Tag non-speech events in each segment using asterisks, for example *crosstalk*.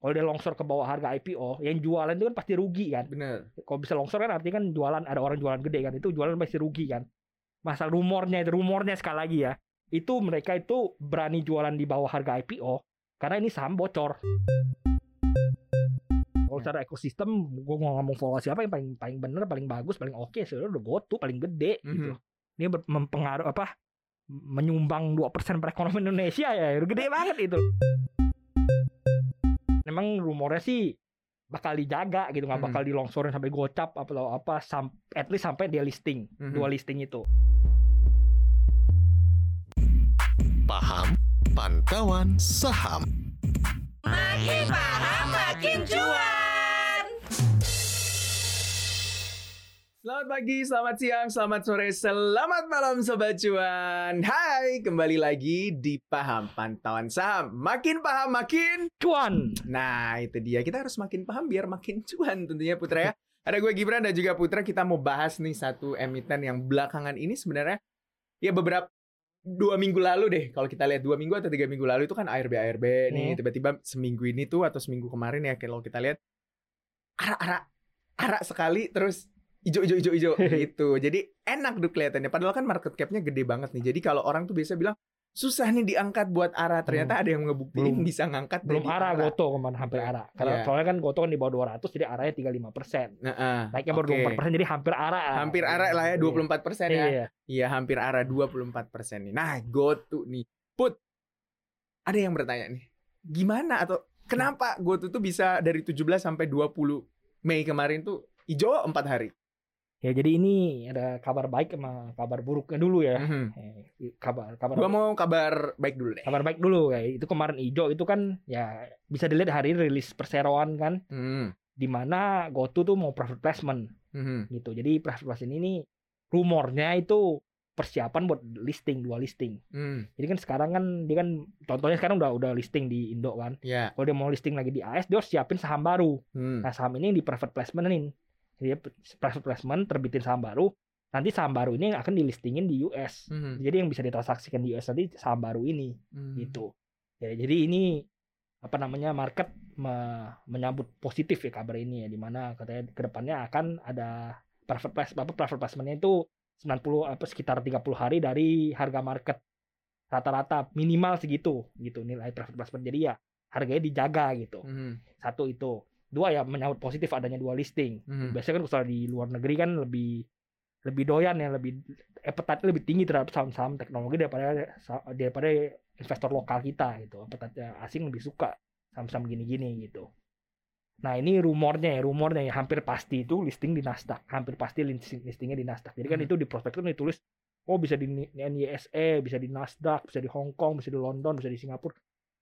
Kalau dia longsor ke bawah harga IPO, yang jualan itu kan pasti rugi kan. Bener. Kalau bisa longsor kan artinya kan jualan ada orang jualan gede kan, itu jualan pasti rugi kan. Masa rumornya itu rumornya sekali lagi ya. Itu mereka itu berani jualan di bawah harga IPO karena ini saham bocor. Kalau secara ekosistem, gue mau ngomong valuasi apa yang paling paling bener, paling bagus, paling oke, sebenarnya udah GoTo paling gede gitu. Ini ber- mempengaruh apa? Menyumbang 2% perekonomian Indonesia ya, gede banget itu. Memang rumornya sih bakal dijaga gitu, nggak Hmm. bakal dilongsorin sampai gocap atau apa, sam- at least sampai dia listing, Mhm. dua listing itu. Paham Pantauan Saham. Makin paham makin cuan. Selamat pagi, selamat siang, selamat sore, selamat malam Sobat Cuan. Hai, kembali lagi di Paham Pantauan Saham. Makin paham, makin Cuan. Nah itu dia, kita harus makin paham biar makin cuan tentunya Putra ya. *laughs* Ada gue Gibran dan juga Putra, kita mau bahas nih satu emiten yang belakangan ini sebenarnya Ya beberapa dua minggu lalu deh. Kalau kita lihat dua minggu atau tiga minggu lalu itu kan ARB ARB nih Hmm. tiba-tiba seminggu ini tuh atau seminggu kemarin ya kalau kita lihat arak-arak arak sekali terus ijo ijo ijo ijo *laughs* gitu jadi enak tuh kelihatannya padahal kan market capnya gede banget nih jadi kalau orang tuh biasa bilang susah nih diangkat buat ARA ternyata ada yang ngebuktiin Belum. bisa ngangkat Belum arah ARA. Goto kemarin hampir arah. Karena Iya. soalnya kan Goto kan di bawah 200 jadi arahnya 35 persen. Nah, ah, Naiknya baru oke. 24 persen jadi hampir arah. hampir ARA lah ya 24 persen ya Iya. Iya hampir arah 24 persen nih. Nah, GoTo nih. Put, ada yang bertanya nih. Gimana atau kenapa GoTo tuh bisa dari 17 sampai 20 Mei kemarin tuh hijau 4 hari? Ya jadi ini ada kabar baik sama kabar buruknya dulu ya. Mhm. Eh, kabar kabar Gua mau kabar baik dulu deh. kabar baik dulu ya. Itu kemarin hijau itu kan ya bisa dilihat hari ini rilis perseroan kan Hmm. di mana GoTo tuh mau private placement Mhm. gitu. Jadi private placement ini rumornya itu persiapan buat listing dua listing. Hmm. Jadi kan sekarang kan dia kan contohnya sekarang udah udah listing di Indo kan. Ya. Kalau dia mau listing lagi di AS dia harus siapin saham baru. Hmm. Nah saham ini di private placement nih. Jadi placement terbitin saham baru. Nanti saham baru ini akan dilistingin di US. Mhm. Jadi yang bisa ditransaksikan di US nanti saham baru ini Hmm. gitu. Ya jadi ini apa namanya market me- menyambut positif ya kabar ini ya di mana katanya ke depannya akan ada private place apa private placementnya itu 90 apa sekitar 30 hari dari harga market rata-rata minimal segitu gitu nilai private placement jadi ya harganya dijaga gitu Mhm. satu itu dua ya menyambut positif adanya dua listing. Mhm. biasanya kan kalau di luar negeri kan lebih lebih doyan ya lebih appetite lebih tinggi terhadap saham-saham teknologi daripada daripada investor lokal kita gitu. Appetite asing lebih suka saham-saham gini-gini gitu. Nah ini rumornya ya rumornya ya hampir pasti itu listing di Nasdaq. Hampir pasti listing listingnya di Nasdaq. Jadi kan Hmm. itu di prospektus ditulis oh bisa di NYSE bisa di Nasdaq bisa di Hong Kong bisa di London bisa di Singapura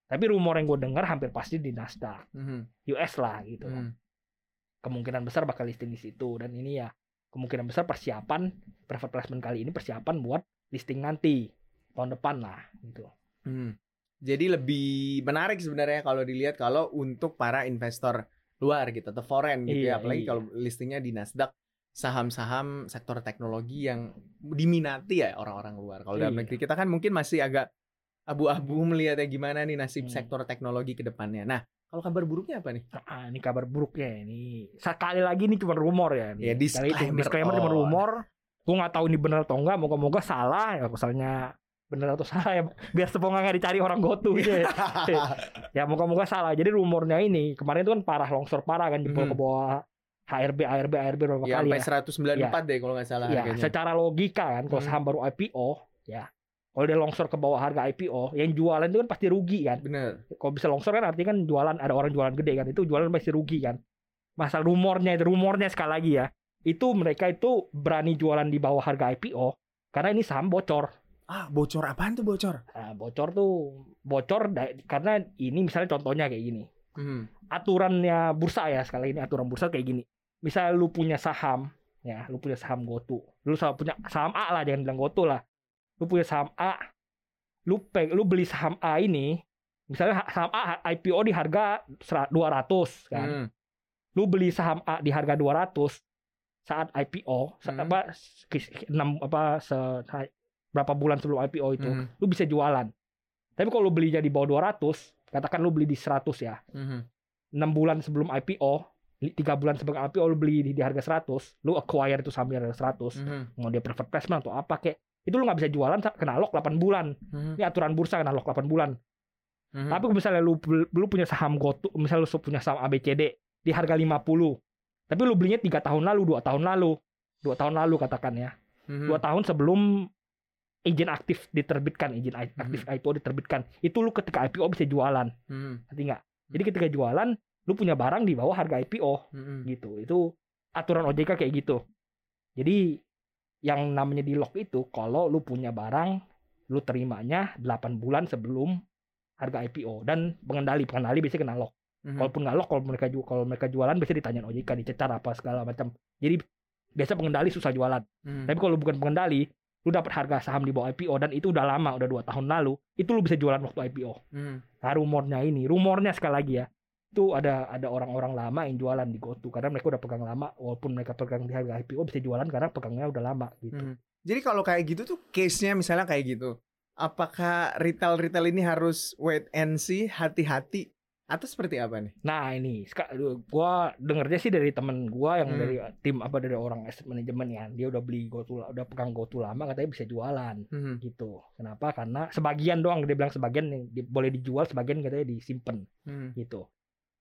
tapi rumor yang gue dengar hampir pasti di Nasdaq Mhm. US lah gitu Mhm. kemungkinan besar bakal listing di situ dan ini ya kemungkinan besar persiapan private placement kali ini persiapan buat listing nanti tahun depan lah gitu. Hmm. Jadi lebih menarik sebenarnya kalau dilihat kalau untuk para investor luar gitu atau foreign gitu ya Iya, apalagi iya. kalau listingnya di Nasdaq saham-saham sektor teknologi yang diminati ya orang-orang luar. Kalau dalam Iya. negeri kita kan mungkin masih agak abu-abu *laughs* melihatnya gimana nih nasib Hmm. sektor teknologi ke depannya. Nah, kalau kabar buruknya apa nih? Ah, ini kabar buruknya ini. Sekali lagi ini cuma rumor ya. Ya. Sekali itu, disclaimer. disclaimer cuma Oh. rumor. Gue nggak tahu ini benar atau enggak. Moga-moga salah ya. Misalnya benar atau *laughs* salah ya. Biar seponga nggak dicari orang gotu gitu ya. *laughs* ya moga-moga salah. Jadi rumornya ini kemarin itu kan parah longsor parah kan jempol Hmm. ke bawah HRB ARB ARB berapa ya kali sampai ya. 194 deh kalau nggak salah Ya, harganya. secara logika kan kalau Hmm. saham baru IPO ya. Kalau dia longsor ke bawah harga IPO, yang jualan itu kan pasti rugi kan. Bener. Kalau bisa longsor kan artinya kan jualan ada orang jualan gede kan. Itu jualan pasti rugi kan. Masa rumornya itu rumornya sekali lagi ya. Itu mereka itu berani jualan di bawah harga IPO karena ini saham bocor. Ah, bocor apaan tuh bocor? Nah, bocor tuh bocor karena ini misalnya contohnya kayak gini. Hmm. Aturannya bursa ya sekali ini aturan bursa kayak gini. Misalnya lu punya saham ya, lu punya saham GoTo. Lu punya saham A lah jangan bilang GoTo lah. Lu punya saham A. Lu peg, lu beli saham A ini misalnya ha- saham A IPO di harga sera- 200 kan. Hmm. Lu beli saham A di harga 200 saat IPO, saat Hmm. apa sekis- enam apa se, berapa bulan sebelum IPO itu, Hmm. lu bisa jualan. Tapi kalau lu belinya di bawah 200, katakan lu beli di 100 ya. Mhm. enam bulan sebelum IPO tiga bulan sebelum IPO lu beli di, di harga 100 lu acquire itu sampai harga 100 Mhm. mau dia private placement atau apa kek itu lu nggak bisa jualan kena lock 8 bulan. Mhm. ini aturan bursa kena lock 8 bulan. Mhm. tapi misalnya lu lu punya saham GoTo misalnya lu punya saham ABCD di harga 50 tapi lu belinya tiga tahun lalu dua tahun lalu. Dua tahun lalu katakan ya. Dua tahun sebelum izin aktif diterbitkan izin i- aktif IPO diterbitkan. Itu lu ketika IPO bisa jualan. Ngerti nggak? Jadi ketika jualan lu punya barang di bawah harga IPO Mhm. gitu. Itu aturan OJK kayak gitu. Jadi yang namanya di lock itu kalau lu punya barang lu terimanya 8 bulan sebelum harga IPO dan pengendali pengendali biasanya kena lock Mhm. Kalaupun nggak lock, kalau mereka kalau mereka jualan biasanya ditanyain OJK, dicecar apa segala macam. Jadi biasa pengendali susah jualan. Mhm. Tapi kalau bukan pengendali, lu dapat harga saham di bawah IPO dan itu udah lama, udah dua tahun lalu, itu lu bisa jualan waktu IPO. Mhm. Nah rumornya ini, rumornya sekali lagi ya, itu ada ada orang-orang lama yang jualan di GoTo karena mereka udah pegang lama, walaupun mereka pegang di harga IPO bisa jualan karena pegangnya udah lama gitu. Mhm. Jadi kalau kayak gitu tuh case-nya misalnya kayak gitu. Apakah retail-retail ini harus wait and see, hati-hati atau seperti apa nih? Nah ini, gua dengernya sih dari temen gua yang Hmm. dari tim apa dari orang asset management ya, dia udah beli GoTo, udah pegang GoTo lama katanya bisa jualan. Mhm. gitu. Kenapa? Karena sebagian doang dia bilang sebagian yang di- boleh dijual, sebagian katanya disimpan Mhm. gitu.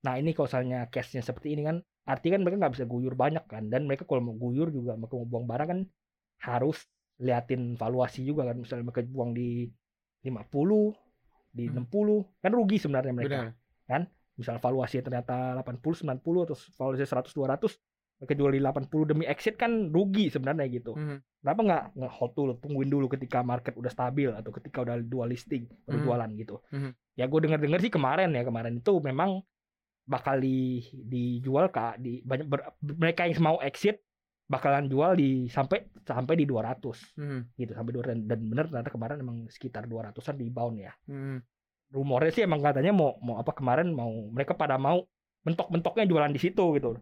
Nah ini kalau misalnya case-nya seperti ini kan, artinya kan mereka nggak bisa guyur banyak kan, dan mereka kalau mau guyur juga mereka mau buang barang kan harus liatin valuasi juga kan, misalnya mereka buang di 50, di Hmm. 60, kan rugi sebenarnya mereka. Benar. Misal valuasi ternyata 80, 90 atau valuasi 100, 200 mereka jual di 80 demi exit kan rugi sebenarnya gitu. Mhm. Kenapa nggak nggak hold dulu, tungguin dulu ketika market udah stabil atau ketika udah dua listing baru jualan gitu. Mhm. Ya gue denger dengar sih kemarin ya kemarin itu memang bakal di, dijual kak di banyak ber- mereka yang mau exit bakalan jual di sampai sampai di 200 Mhm. gitu sampai 200 dan bener ternyata kemarin emang sekitar 200-an rebound ya. Mhm. Rumornya sih emang katanya mau mau apa kemarin mau mereka pada mau mentok-mentoknya jualan di situ gitu.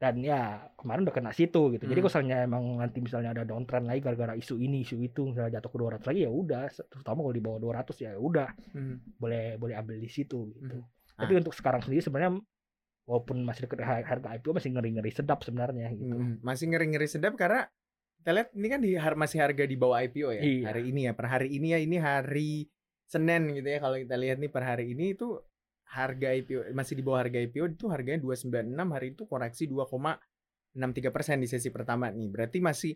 Dan ya kemarin udah kena situ gitu. Jadi Hmm. kalau misalnya emang nanti misalnya ada downtrend lagi gara-gara isu ini, isu itu, misalnya jatuh ke 200 lagi ya udah, terutama kalau di bawah 200 ya udah Mhm. boleh boleh ambil di situ gitu. Hmm. Tapi untuk sekarang sendiri sebenarnya walaupun masih deket har- harga IPO masih ngeri-ngeri sedap sebenarnya gitu. Mhm. Masih ngeri-ngeri sedap karena kita lihat ini kan di har- masih harga di bawah IPO ya. Iya. Hari ini ya, per hari ini ya ini hari Senin gitu ya. Kalau kita lihat nih per hari ini itu harga IPO masih di bawah harga IPO itu harganya 296 hari itu koreksi 2,63 persen di sesi pertama nih. Berarti masih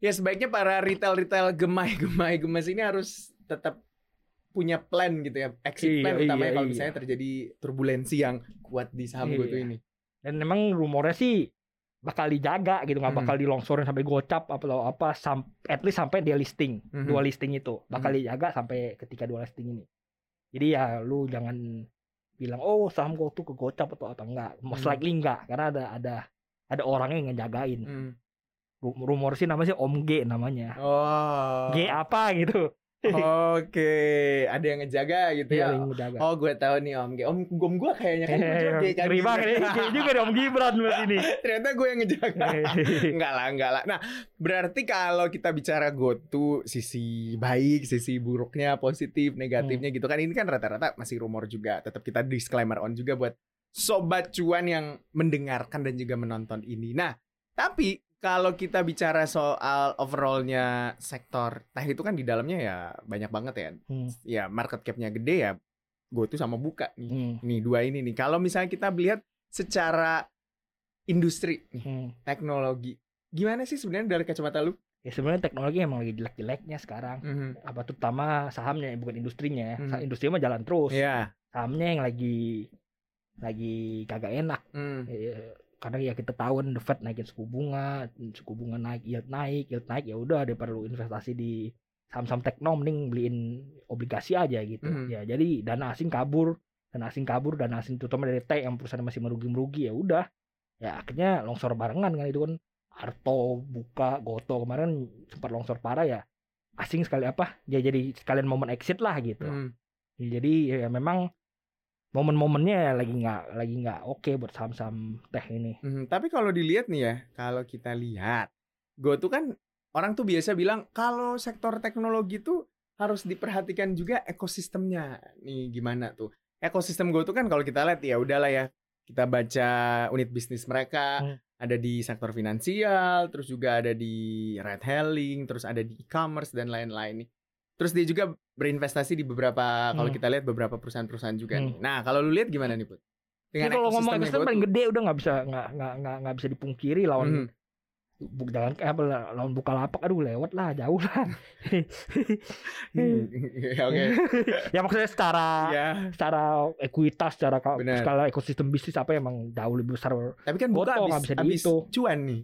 ya sebaiknya para retail-retail gemai-gemai gemas ini harus tetap punya plan gitu ya exit Iya, plan utamanya iya, kalau iya. misalnya terjadi turbulensi yang kuat di saham Iya. GoTo ini. Dan memang rumornya sih bakal dijaga gitu nggak Hmm. bakal dilongsorin sampai gocap atau apa sam at least sampai dia listing Mhm. dua listing itu bakal Hmm. dijaga sampai ketika dua listing ini jadi ya lu jangan bilang oh saham gua tuh ke gocap atau apa enggak most Hmm. likely enggak karena ada ada ada orangnya yang ngejagain Hmm. Ru- rumor sih namanya sih Om G namanya Oh. G apa gitu Oke, ada yang ngejaga gitu ya. Dia yang ngejaga Oh, gue tahu nih Om. Om Om gue kayaknya kan gue juga G kan. nih G juga Om Gibran buat ini *laughs* Ternyata gue yang ngejaga. *laughs* enggak lah, enggak lah. Nah, berarti kalau kita bicara GoTo sisi baik, sisi buruknya, positif, negatifnya Hmm. gitu kan ini kan rata-rata masih rumor juga. Tetap kita disclaimer on juga buat sobat cuan yang mendengarkan dan juga menonton ini. Nah, tapi kalau kita bicara soal overallnya sektor teh itu kan di dalamnya ya banyak banget ya. Hmm, Ya market capnya gede ya. GoTo sama buka nih. hmm, Nih dua ini nih. Kalau misalnya kita lihat secara industri nih, hmm. teknologi, gimana sih sebenarnya dari kacamata lu? ya sebenarnya teknologi emang lagi jelek-jeleknya sekarang Mhm. apa terutama sahamnya bukan industrinya ya. Sa- Hmm. industri mah jalan terus Iya. sahamnya yang lagi lagi kagak enak Hmm. Karena ya kita tahu kan the Fed naikin suku bunga suku bunga naik yield naik yield naik ya udah ada perlu investasi di saham-saham tekno mending beliin obligasi aja gitu. Mhm. ya jadi dana asing kabur dana asing kabur dana asing terutama dari tech yang perusahaan masih merugi merugi ya udah. Ya akhirnya longsor barengan kan itu kan. Arto buka Goto kemarin sempat longsor parah ya. Asing sekali apa? Ya jadi sekalian momen exit lah gitu. Hmm. Ya, jadi ya memang momen-momennya lagi nggak lagi nggak oke buat saham-saham teh ini. Mhm. Tapi kalau dilihat nih ya, kalau kita lihat, GoTo kan orang tuh biasa bilang kalau sektor teknologi tuh harus diperhatikan juga ekosistemnya. Nih gimana tuh? ekosistem GoTo kan kalau kita lihat ya udahlah ya kita baca unit bisnis mereka Hmm. ada di sektor finansial terus juga ada di ride hailing terus ada di e-commerce dan lain-lain nih terus dia juga berinvestasi di beberapa kalau Hmm. kita lihat beberapa perusahaan-perusahaan juga Hmm. nih nah kalau lu lihat gimana nih put Ini kalau ngomong ekosistem paling gede udah nggak bisa nggak nggak nggak bisa dipungkiri lawan Mhm. bu, jangan eh, apa lawan Bukalapak aduh lewat lah jauh lah. Hmm. *laughs* Ya, oke *laughs* ya maksudnya secara ya secara ekuitas, secara Benar. skala ekosistem bisnis apa emang jauh lebih besar. tapi kan buka nggak habis bisa dihitung. cuan nih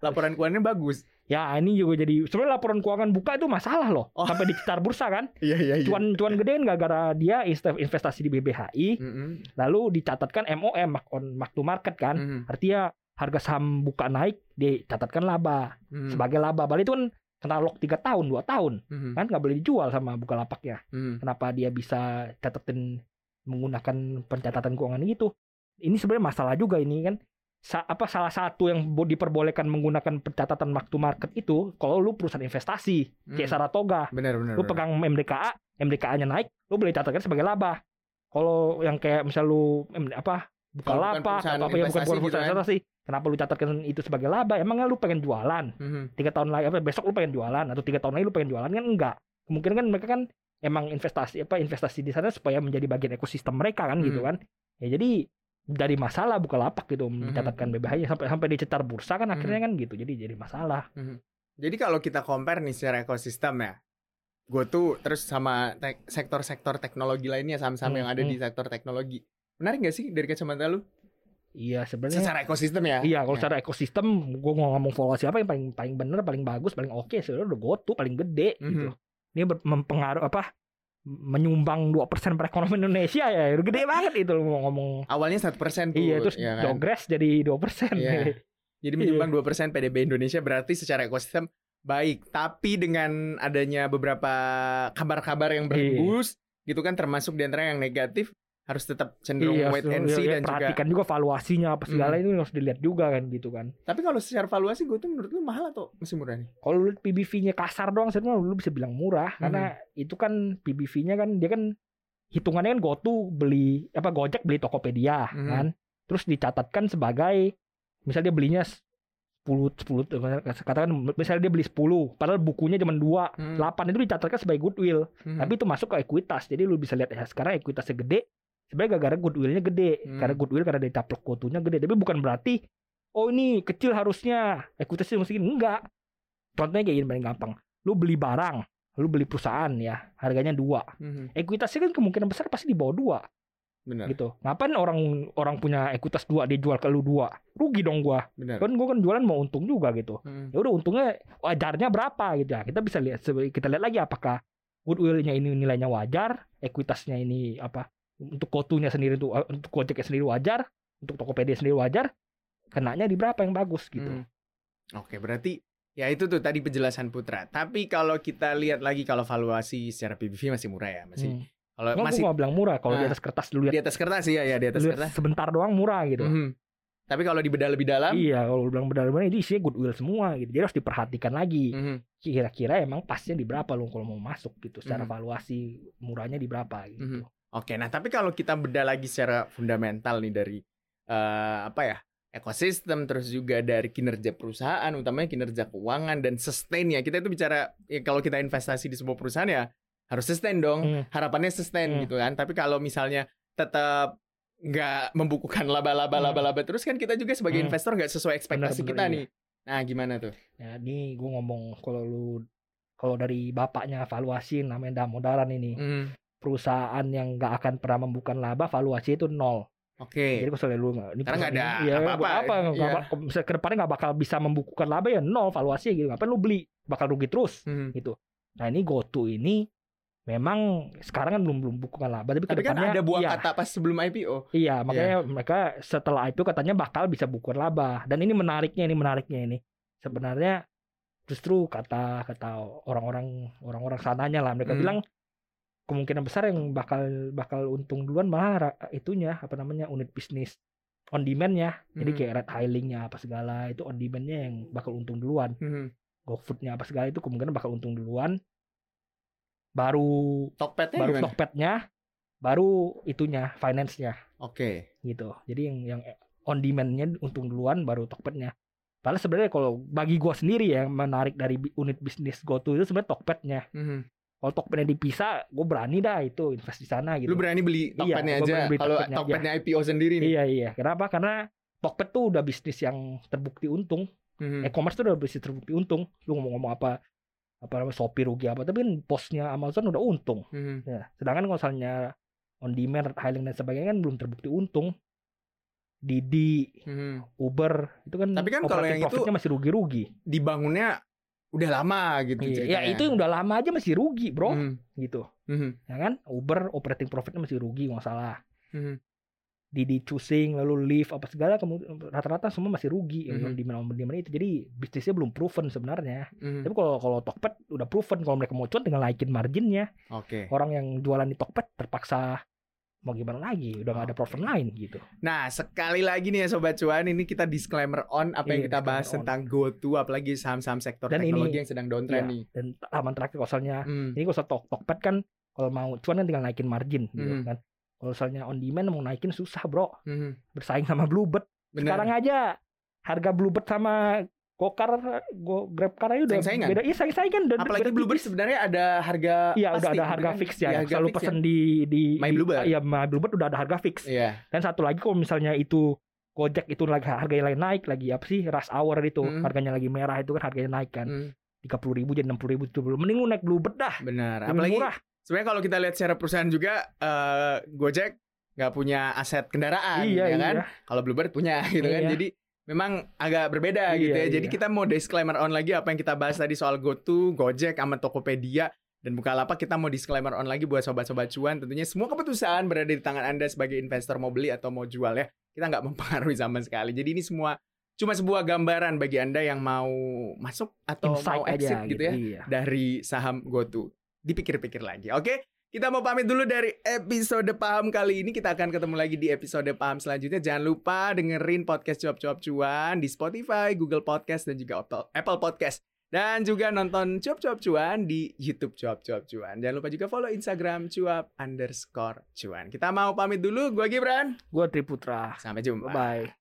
laporan keuangannya bagus Ya ini juga jadi sebenarnya laporan keuangan buka itu masalah loh Oh. sampai dicetar bursa kan. *laughs* iya iya iya Cuan cuan gede kan gara-gara dia investasi di BBHI Mhm. lalu dicatatkan MOM mark on mark to market kan. Mhm. Artinya harga saham buka naik dicatatkan laba Mhm. sebagai laba. Bali itu kan kena lock 3 tahun, 2 tahun Mhm. kan nggak boleh dijual sama Bukalapaknya. Mhm. Kenapa dia bisa catatin menggunakan pencatatan keuangan gitu? Ini sebenarnya masalah juga ini kan. Sa- apa salah satu yang bo- diperbolehkan menggunakan pencatatan mark to market itu kalau lu perusahaan investasi kayak Mhm. Saratoga, benar benar lu benar. pegang MDKA, MDKA-nya naik, lu boleh catatkan sebagai laba. Kalau yang kayak misal lu apa Bukalapak perusahaan atau apa ya bukan investasi perusahaan gitu kan. investasi, kenapa lu catatkan itu sebagai laba? Emangnya lu pengen jualan? Mhm. tiga tahun lagi apa besok lu pengen jualan atau tiga tahun lagi lu pengen jualan kan enggak kemungkinan kan mereka kan emang investasi apa investasi di sana supaya menjadi bagian ekosistem mereka kan gitu Hmm. kan ya jadi dari masalah buka lapak gitu Hmm. mencatatkan BBHI sampai sampai dicetar bursa kan akhirnya kan gitu jadi jadi masalah Jadi kalau kita compare nih secara ekosistem ya, gue tuh terus sama tek- sektor-sektor teknologi lainnya saham-saham Hmm, yang ada hmm. di sektor teknologi. Menarik gak sih dari kacamata lu? iya sebenarnya Secara ekosistem ya? iya kalau Ya. secara ekosistem gua mau ngomong valuasi apa yang paling paling bener paling bagus paling oke sebenarnya udah gotu paling gede gitu Mhm. ini ber- mempengaruh apa menyumbang 2% perekonomian Indonesia ya gede banget itu mau ngomong Awalnya satu persen tuh. Iya terus ya kan? progress jadi 2% Iya. *laughs* Jadi menyumbang 2% PDB Indonesia berarti secara ekosistem baik. Tapi dengan adanya beberapa kabar-kabar yang Iya. berhembus, gitu kan termasuk di antara yang negatif, harus tetap cenderung wait so- and iya, see iya, dan juga perhatikan juga valuasinya apa segala Hmm. ini harus dilihat juga kan gitu kan. Tapi kalau secara valuasi gue tuh menurut lu mahal atau masih murah nih? Kalau lu PBV-nya kasar doang sebenarnya lu bisa bilang murah karena itu kan PBV-nya kan dia kan hitungannya kan GoTo beli apa Gojek beli Tokopedia Mhm. kan. Terus dicatatkan sebagai misalnya dia belinya 10 10 katakan misalnya dia beli 10 padahal bukunya cuma 2 Hmm. 8 itu dicatatkan sebagai goodwill Hmm. tapi itu masuk ke ekuitas jadi lu bisa lihat ya sekarang ekuitasnya gede sebenarnya gara-gara goodwillnya gede. Hmm. karena goodwill karena dari caplok gotunya gede. Tapi bukan berarti oh ini kecil harusnya. Ekuitasnya mesti gini enggak. Contohnya kayak gini paling gampang. Lu beli barang lu beli perusahaan ya harganya dua. Mhm. ekuitasnya kan kemungkinan besar pasti di bawah dua. Benar, gitu. Ngapain orang orang punya ekuitas dua dia jual ke lu dua? Rugi dong gua. Kan gua kan jualan mau untung juga gitu. Mhm. ya udah untungnya wajarnya berapa gitu ya. Kita bisa lihat kita lihat lagi apakah goodwillnya ini nilainya wajar ekuitasnya ini apa untuk kotunya sendiri tuh eh, untuk gojeknya sendiri wajar untuk tokopedia sendiri wajar kenanya di berapa yang bagus gitu Hmm. Oke, berarti ya itu tuh tadi penjelasan Putra. Tapi kalau kita lihat lagi kalau valuasi secara PBV masih murah ya, masih. Hmm. Kalau Nggak, masih gua bilang murah kalau di Ah. atas kertas dulu di lihat, atas kertas ya, ya di atas kertas. sebentar doang murah gitu Mhm. Tapi kalau dibedah lebih dalam, iya kalau bilang benar-benar itu isinya goodwill semua gitu jadi harus diperhatikan lagi mhm. kira-kira emang pasnya di berapa lu kalau mau masuk gitu secara Hmm. valuasi murahnya di berapa gitu Oke, nah tapi kalau kita bedah lagi secara fundamental nih dari eh, apa ya ekosistem, terus juga dari kinerja perusahaan, utamanya kinerja keuangan dan sustain ya. Kita itu bicara ya kalau kita investasi di sebuah perusahaan ya harus sustain dong. Hmm. Harapannya sustain Hmm. gitu kan. Tapi kalau misalnya tetap nggak membukukan laba-laba Hmm. laba-laba terus kan kita juga sebagai Hmm. investor nggak sesuai ekspektasi kita iya. nih. Nah, gimana tuh? Ya, ini gue ngomong kalau lu kalau dari bapaknya valuasi namanya Damodaran ini Hmm. Perusahaan yang nggak akan pernah membuka laba valuasi itu nol. Oke. Jadi kalau lu nggak ini Karena nggak ada perusahaan ini, ya, apa-apa, buat apa iya. bak- misalnya ke depannya nggak bakal bisa membukukan laba ya nol valuasi gitu. Ngapain lu beli? Bakal rugi terus Hmm. gitu. Nah ini GoTo ini memang sekarang kan belum belum bukukan laba tapi, Tapi kan ke depannya ada buah iya, kata pas sebelum IPO. Iya, makanya mereka setelah itu katanya bakal bisa bukukan laba. Dan ini menariknya, ini menariknya ini. Sebenarnya justru kata kata orang-orang orang-orang sananya lah mereka Hmm. bilang kemungkinan besar yang bakal bakal untung duluan malah itunya apa namanya unit bisnis on demand ya. Jadi Hmm. kayak red hailingnya apa segala itu on demandnya yang bakal untung duluan. Hmm. GoFoodnya apa segala itu kemungkinan bakal untung duluan. Baru Tokpetnya baru? Tokpetnya baru itunya finance-nya Oke. gitu. Jadi yang yang on demand-nya untung duluan baru Tokped-nya. Padahal sebenarnya kalau bagi gua sendiri ya, yang menarik dari unit bisnis GoTo itu sebenarnya Tokped-nya. Mhm. Kalau Tokped-nya dipisah, gue berani dah itu invest di sana gitu. Lu berani beli Iya, Tokped-nya gua aja. beli Kalau Tokped-nya IPO sendiri nih. Iya iya. Kenapa? Karena Tokped tuh udah bisnis yang terbukti untung. Mhm. E-commerce tuh udah bisnis terbukti untung. Lu ngomong-ngomong apa apa namanya Shopee rugi apa, tapi kan posnya Amazon udah untung. Mhm. Ya, sedangkan kalau misalnya on demand, hailing dan sebagainya kan belum terbukti untung. Didi, Mhm. Uber itu kan Tapi kan kalau yang itu masih rugi-rugi. Dibangunnya udah lama gitu Iya, ya ceritanya. itu yang udah lama aja masih rugi, Bro. Mhm. Gitu. Mhm. Ya kan? Uber operating profitnya masih rugi nggak salah. Mhm. Didi choosing lalu Lyft apa segala kemudian rata-rata semua masih rugi Mhm. di mana di mana itu jadi bisnisnya belum proven sebenarnya Mhm. tapi kalau kalau Tokped udah proven kalau mereka mau cuan tinggal naikin marginnya Oke. orang yang jualan di Tokped terpaksa mau gimana lagi udah nggak ada profit lain gitu Nah, sekali lagi nih ya sobat cuan, ini kita disclaimer on apa yang Iya, kita bahas on. tentang GoTo apalagi saham-saham sektor Dan teknologi ini- yang sedang downtrend Iya. nih. dan aman terakhir kalau misalnya Hmm. ini misalnya Tok Tokped kan kalau mau cuan kan tinggal naikin margin gitu Mhm. kan kalau misalnya on demand mau naikin susah bro Mhm. bersaing sama Bluebird Bener. sekarang aja harga Bluebird sama Gokar, Go Grabcar aja udah Saing-saingan? beda. Iya, saing-saingan dan Apalagi Bluebird sebenarnya ada harga Iya, udah ada harga kan? fix ya. Iya, harga Selalu fix pesen ya. di di My Bluebird. Iya, My Bluebird udah ada harga fix. Iya. Dan satu lagi kalau misalnya itu Gojek itu lagi harganya lagi naik lagi apa sih rush hour itu Mm. harganya lagi merah itu kan harganya naik kan Hmm, tiga puluh ribu jadi enam puluh ribu tujuh puluh mending lu naik Bluebird dah benar. lebih Apalagi murah sebenarnya kalau kita lihat secara perusahaan juga eh, Gojek nggak punya aset kendaraan iya ya kan iya kalau Bluebird punya *laughs* gitu kan Iya. jadi memang agak berbeda gitu ya Iya, jadi iya. kita mau disclaimer on lagi apa yang kita bahas tadi soal GoTo Gojek sama Tokopedia dan Bukalapak kita mau disclaimer on lagi buat sobat-sobat cuan tentunya semua keputusan berada di tangan anda sebagai investor mau beli atau mau jual ya kita nggak *laughs* mempengaruhi sama sekali jadi ini semua cuma sebuah gambaran bagi anda yang mau masuk atau insight mau exit aja gitu ya iya. dari saham GoTo. Dipikir-pikir lagi. Oke, kita mau pamit dulu dari episode paham kali ini. Kita akan ketemu lagi di episode paham selanjutnya. Jangan lupa dengerin podcast cuap-cuap cuan di Spotify, Google Podcast, dan juga Apple- Apple Podcast. Dan juga nonton cuap-cuap cuan di YouTube cuap-cuap cuan. Jangan lupa juga follow Instagram cuap underscore cuan. Kita mau pamit dulu. Gua Gibran. Gua Triputra Sampai jumpa. bye bye